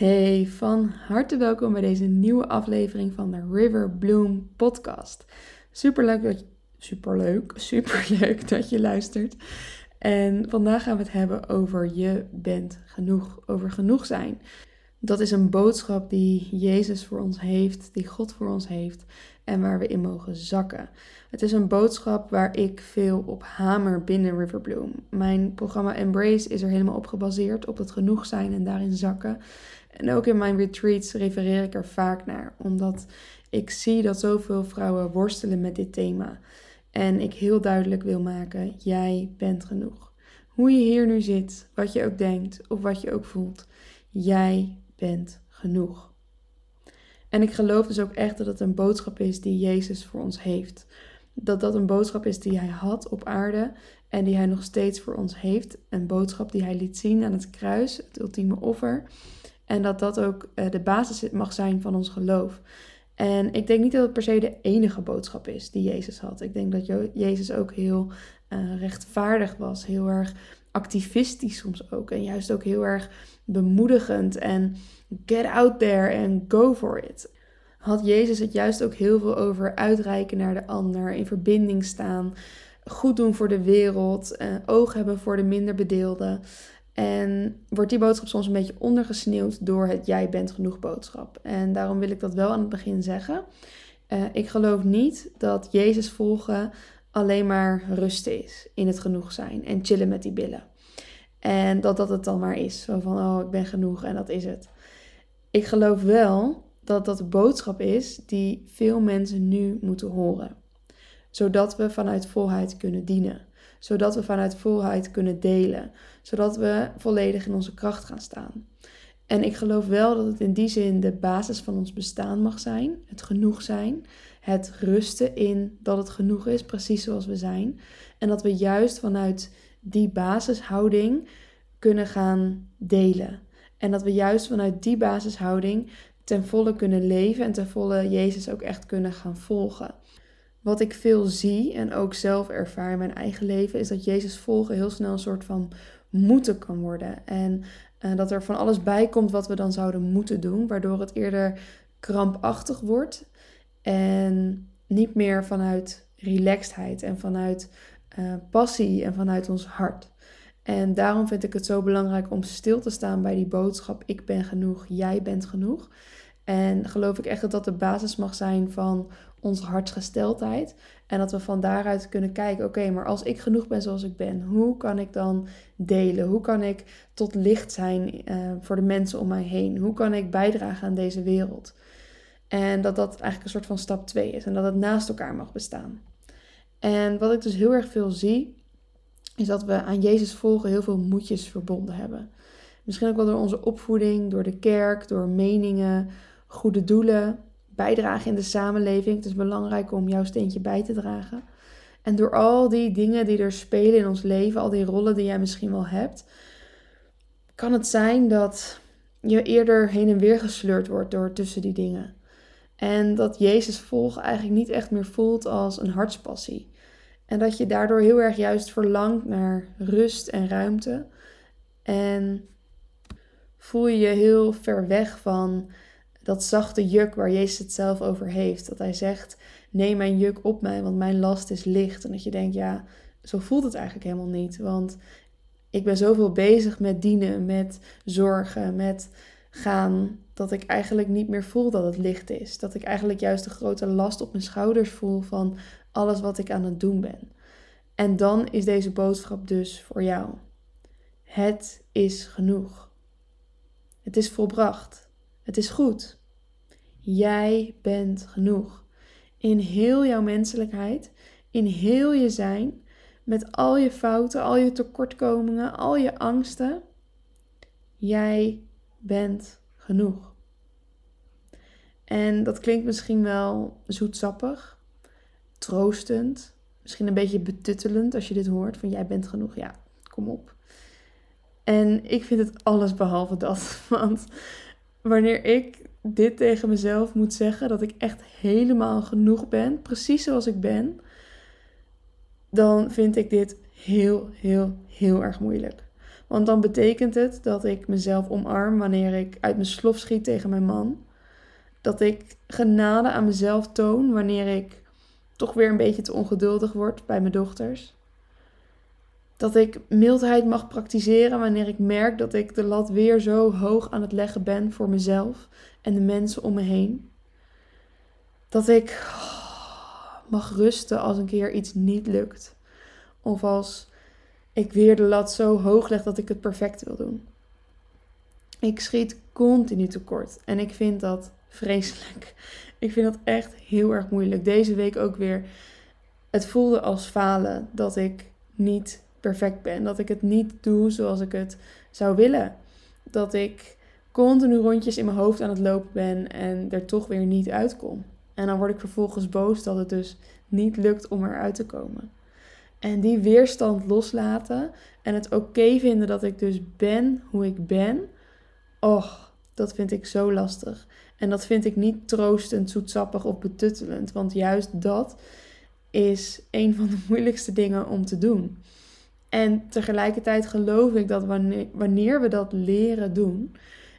Hey, van harte welkom bij deze nieuwe aflevering van de River Bloom podcast. Superleuk dat je, superleuk, superleuk dat je luistert. En vandaag gaan we het hebben over je bent genoeg, over genoeg zijn. Dat is een boodschap die Jezus voor ons heeft, die God voor ons heeft en waar we in mogen zakken. Het is een boodschap waar ik veel op hamer binnen Riverbloom. Mijn programma Embrace is er helemaal op gebaseerd, op het genoeg zijn en daarin zakken. En ook in mijn retreats refereer ik er vaak naar, omdat ik zie dat zoveel vrouwen worstelen met dit thema. En ik heel duidelijk wil maken: jij bent genoeg. Hoe je hier nu zit, wat je ook denkt of wat je ook voelt, jij bent genoeg. En ik geloof dus ook echt dat het een boodschap is die Jezus voor ons heeft. Dat dat een boodschap is die hij had op aarde en die hij nog steeds voor ons heeft. Een boodschap die hij liet zien aan het kruis, het ultieme offer. En dat dat ook eh, de basis mag zijn van ons geloof. En ik denk niet dat het per se de enige boodschap is die Jezus had. Ik denk dat Jezus ook heel uh, rechtvaardig was, heel erg activistisch soms ook. En juist ook heel erg bemoedigend en get out there and go for it. Had Jezus het juist ook heel veel over uitreiken naar de ander, in verbinding staan, goed doen voor de wereld, uh, oog hebben voor de minder bedeelden. En wordt die boodschap soms een beetje ondergesneeuwd door het jij bent genoeg boodschap. En daarom wil ik dat wel aan het begin zeggen. Uh, ik geloof niet dat Jezus volgen alleen maar rusten is in het genoeg zijn en chillen met die billen. En dat dat het dan maar is. Zo van, oh, ik ben genoeg en dat is het. Ik geloof wel dat dat de boodschap is die veel mensen nu moeten horen. Zodat we vanuit volheid kunnen dienen zodat we vanuit volheid kunnen delen, zodat we volledig in onze kracht gaan staan. En ik geloof wel dat het in die zin de basis van ons bestaan mag zijn, het genoeg zijn, het rusten in dat het genoeg is, precies zoals we zijn. En dat we juist vanuit die basishouding kunnen gaan delen. En dat we juist vanuit die basishouding ten volle kunnen leven en ten volle Jezus ook echt kunnen gaan volgen. Wat ik veel zie en ook zelf ervaar in mijn eigen leven, is dat Jezus volgen heel snel een soort van moeten kan worden. En uh, dat er van alles bij komt wat we dan zouden moeten doen, waardoor het eerder krampachtig wordt en niet meer vanuit relaxedheid en vanuit uh, passie en vanuit ons hart. En daarom vind ik het zo belangrijk om stil te staan bij die boodschap: ik ben genoeg, jij bent genoeg. En geloof ik echt dat dat de basis mag zijn van onze hartsgesteldheid. En dat we van daaruit kunnen kijken: oké, maar als ik genoeg ben zoals ik ben, hoe kan ik dan delen? Hoe kan ik tot licht zijn uh, voor de mensen om mij heen? Hoe kan ik bijdragen aan deze wereld? En dat dat eigenlijk een soort van stap 2 is en dat het naast elkaar mag bestaan. En wat ik dus heel erg veel zie, is dat we aan Jezus volgen heel veel moedjes verbonden hebben. Misschien ook wel door onze opvoeding, door de kerk, door meningen, goede doelen, bijdragen in de samenleving. Het is belangrijk om jouw steentje bij te dragen. En door al die dingen die er spelen in ons leven, al die rollen die jij misschien wel hebt, kan het zijn dat je eerder heen en weer gesleurd wordt door tussen die dingen. En dat Jezus volgen eigenlijk niet echt meer voelt als een hartspassie. En dat je daardoor heel erg juist verlangt naar rust en ruimte. En voel je je heel ver weg van dat zachte juk waar Jezus het zelf over heeft. Dat hij zegt: Neem mijn juk op mij, want mijn last is licht. En dat je denkt: Ja, zo voelt het eigenlijk helemaal niet. Want ik ben zoveel bezig met dienen, met zorgen, met gaan. Dat ik eigenlijk niet meer voel dat het licht is. Dat ik eigenlijk juist de grote last op mijn schouders voel van alles wat ik aan het doen ben. En dan is deze boodschap dus voor jou. Het is genoeg. Het is volbracht. Het is goed. Jij bent genoeg. In heel jouw menselijkheid, in heel je zijn, met al je fouten, al je tekortkomingen, al je angsten. Jij bent genoeg. En dat klinkt misschien wel zoetsappig, troostend, misschien een beetje betuttelend als je dit hoort van jij bent genoeg. Ja, kom op. En ik vind het alles behalve dat, want wanneer ik dit tegen mezelf moet zeggen, dat ik echt helemaal genoeg ben, precies zoals ik ben, dan vind ik dit heel, heel, heel erg moeilijk. Want dan betekent het dat ik mezelf omarm wanneer ik uit mijn slof schiet tegen mijn man. Dat ik genade aan mezelf toon wanneer ik toch weer een beetje te ongeduldig word bij mijn dochters. Dat ik mildheid mag praktiseren wanneer ik merk dat ik de lat weer zo hoog aan het leggen ben voor mezelf en de mensen om me heen. Dat ik mag rusten als een keer iets niet lukt. Of als ik weer de lat zo hoog leg dat ik het perfect wil doen. Ik schiet continu tekort en ik vind dat vreselijk. Ik vind dat echt heel erg moeilijk. Deze week ook weer. Het voelde als falen dat ik niet perfect ben. Dat ik het niet doe zoals ik het zou willen. Dat ik continu rondjes in mijn hoofd aan het lopen ben en er toch weer niet uitkom. En dan word ik vervolgens boos dat het dus niet lukt om eruit te komen. En die weerstand loslaten en het oké vinden dat ik dus ben hoe ik ben. Och, dat vind ik zo lastig. En dat vind ik niet troostend, zoetsappig of betuttelend. Want juist dat is een van de moeilijkste dingen om te doen. En tegelijkertijd geloof ik dat wanneer, we dat leren doen,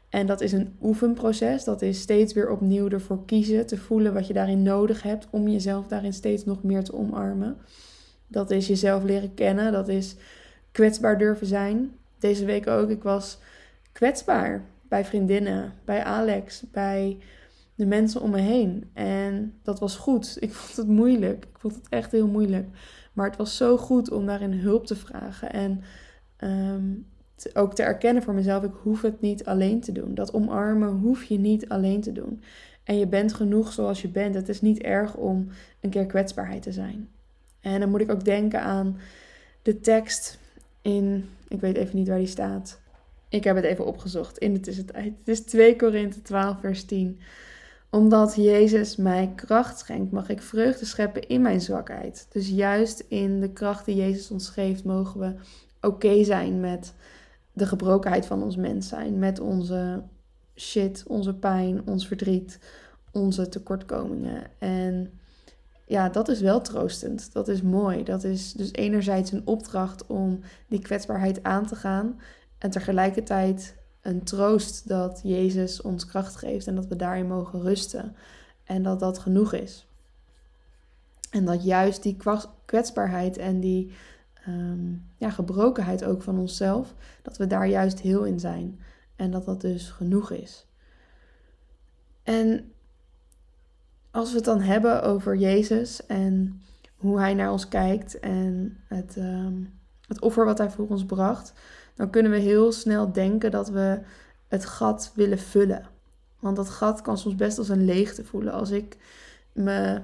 en dat is een oefenproces, dat is steeds weer opnieuw ervoor kiezen, te voelen wat je daarin nodig hebt om jezelf daarin steeds nog meer te omarmen. Dat is jezelf leren kennen, dat is kwetsbaar durven zijn. Deze week ook, ik was kwetsbaar bij vriendinnen, bij Alex, bij de mensen om me heen. En dat was goed. Ik vond het moeilijk. Ik vond het echt heel moeilijk. Maar het was zo goed om daarin hulp te vragen. En ehm, ook te erkennen voor mezelf, ik hoef het niet alleen te doen. Dat omarmen hoef je niet alleen te doen. En je bent genoeg zoals je bent. Het is niet erg om een keer kwetsbaarheid te zijn. En dan moet ik ook denken aan de tekst in, ik weet even niet waar die staat. Ik heb het even opgezocht in de tussentijd. Het is 2 Korinthe 12, vers 10. Omdat Jezus mij kracht schenkt, mag ik vreugde scheppen in mijn zwakheid. Dus juist in de kracht die Jezus ons geeft, mogen we oké zijn met de gebrokenheid van ons mens zijn. Met onze shit, onze pijn, ons verdriet, onze tekortkomingen. En ja, dat is wel troostend. Dat is mooi. Dat is dus enerzijds een opdracht om die kwetsbaarheid aan te gaan. En tegelijkertijd een troost dat Jezus ons kracht geeft en dat we daarin mogen rusten. En dat dat genoeg is. En dat juist die kwetsbaarheid en die um, ja, gebrokenheid ook van onszelf, dat we daar juist heel in zijn. En dat dat dus genoeg is. En als we het dan hebben over Jezus en hoe hij naar ons kijkt en het, ehm, het offer wat hij voor ons bracht, dan kunnen we heel snel denken dat we het gat willen vullen. Want dat gat kan soms best als een leegte voelen. Als ik me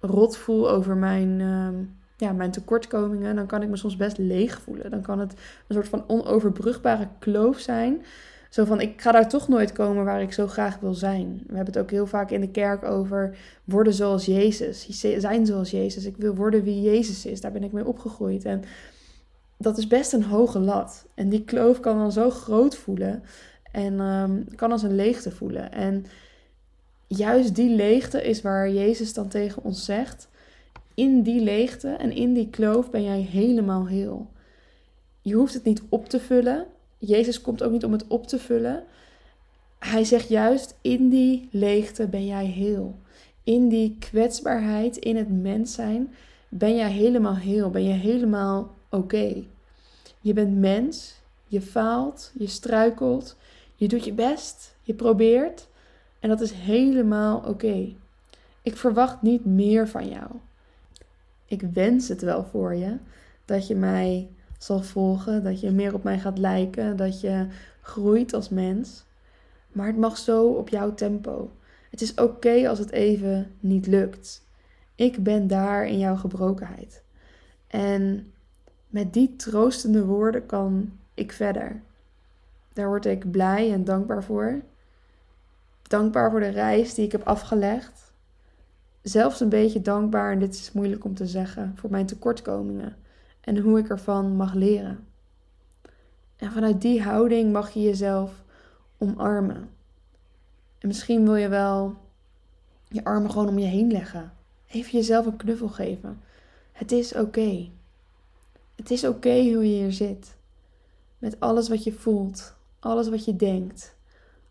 rot voel over mijn, uh, ja, mijn tekortkomingen, dan kan ik me soms best leeg voelen. Dan kan het een soort van onoverbrugbare kloof zijn. Zo van, ik ga daar toch nooit komen waar ik zo graag wil zijn. We hebben het ook heel vaak in de kerk over worden zoals Jezus. Zijn zoals Jezus. Ik wil worden wie Jezus is. Daar ben ik mee opgegroeid. En dat is best een hoge lat. En die kloof kan dan zo groot voelen. En um, kan als een leegte voelen. En juist die leegte is waar Jezus dan tegen ons zegt. In die leegte en in die kloof ben jij helemaal heel. Je hoeft het niet op te vullen. Jezus komt ook niet om het op te vullen. Hij zegt juist, in die leegte ben jij heel. In die kwetsbaarheid, in het mens zijn, ben jij helemaal heel. Ben je helemaal oké. Je bent mens, je faalt, je struikelt, je doet je best, je probeert en dat is helemaal oké. Ik verwacht niet meer van jou. Ik wens het wel voor je dat je mij zal volgen, dat je meer op mij gaat lijken, dat je groeit als mens. Maar het mag zo op jouw tempo. Het is oké als het even niet lukt. Ik ben daar in jouw gebrokenheid. En met die troostende woorden kan ik verder. Daar word ik blij en dankbaar voor. Dankbaar voor de reis die ik heb afgelegd. Zelfs een beetje dankbaar, en dit is moeilijk om te zeggen, voor mijn tekortkomingen en hoe ik ervan mag leren. En vanuit die houding mag je jezelf omarmen. En misschien wil je wel je armen gewoon om je heen leggen. Even jezelf een knuffel geven. Het is oké. Het is oké hoe je hier zit. met alles wat je voelt, alles wat je denkt,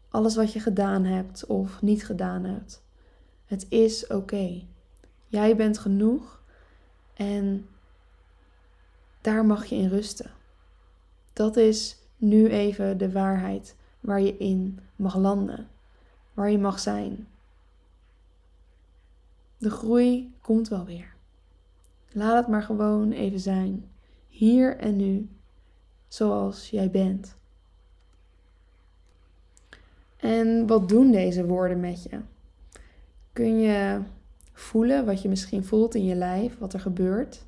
alles wat je gedaan hebt of niet gedaan hebt. Het is oké. Jij bent genoeg en daar mag je in rusten. Dat is nu even de waarheid waar je in mag landen, waar je mag zijn. De groei komt wel weer. Laat het maar gewoon even zijn, hier en nu, zoals jij bent. En wat doen deze woorden met je? Kun je voelen wat je misschien voelt in je lijf, wat er gebeurt?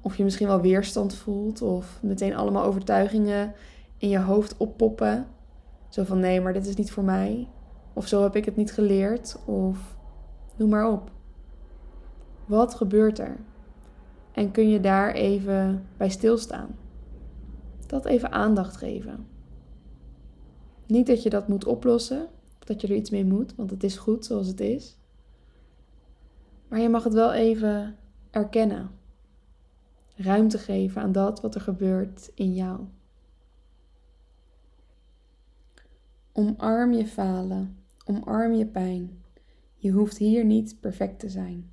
Of je misschien wel weerstand voelt of meteen allemaal overtuigingen in je hoofd oppoppen. Zo van nee, maar dit is niet voor mij. Of zo heb ik het niet geleerd. Of noem maar op. Wat gebeurt er? En kun je daar even bij stilstaan? Dat even aandacht geven. Niet dat je dat moet oplossen, dat je er iets mee moet, want het is goed zoals het is. Maar je mag het wel even erkennen. Ruimte geven aan dat wat er gebeurt in jou. Omarm je falen, omarm je pijn. Je hoeft hier niet perfect te zijn.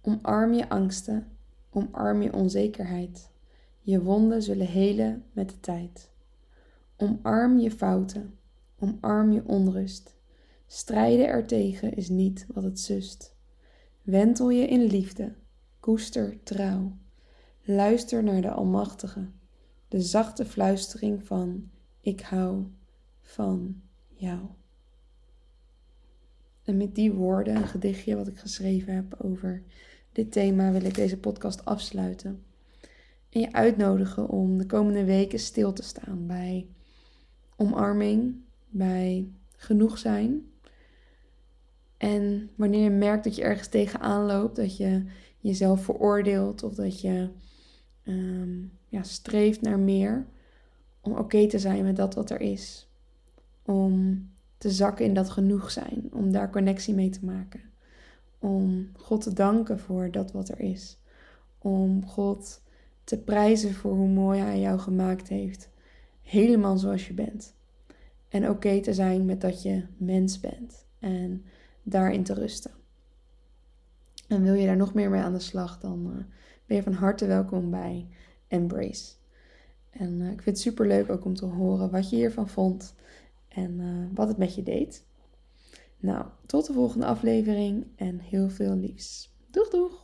Omarm je angsten, omarm je onzekerheid. Je wonden zullen helen met de tijd. Omarm je fouten, omarm je onrust. Strijden ertegen is niet wat het zust. Wentel je in liefde, koester trouw. Luister naar de Almachtige, de zachte fluistering van ik hou van jou. En met die woorden, een gedichtje wat ik geschreven heb over dit thema, wil ik deze podcast afsluiten. En je uitnodigen om de komende weken stil te staan bij omarming, bij genoeg zijn. En wanneer je merkt dat je ergens tegenaan loopt, dat je jezelf veroordeelt of dat je um, ja, streeft naar meer, om oké te zijn met dat wat er is. Om te zakken in dat genoeg zijn, om daar connectie mee te maken. Om God te danken voor dat wat er is. Om God te prijzen voor hoe mooi Hij jou gemaakt heeft. Helemaal zoals je bent. En oké te zijn met dat je mens bent. En daarin te rusten. En wil je daar nog meer mee aan de slag, dan uh, ben je van harte welkom bij Embrace. En uh, ik vind het super leuk ook om te horen wat je hiervan vond en uh, wat het met je deed. Nou, tot de volgende aflevering en heel veel liefs. Doeg doeg!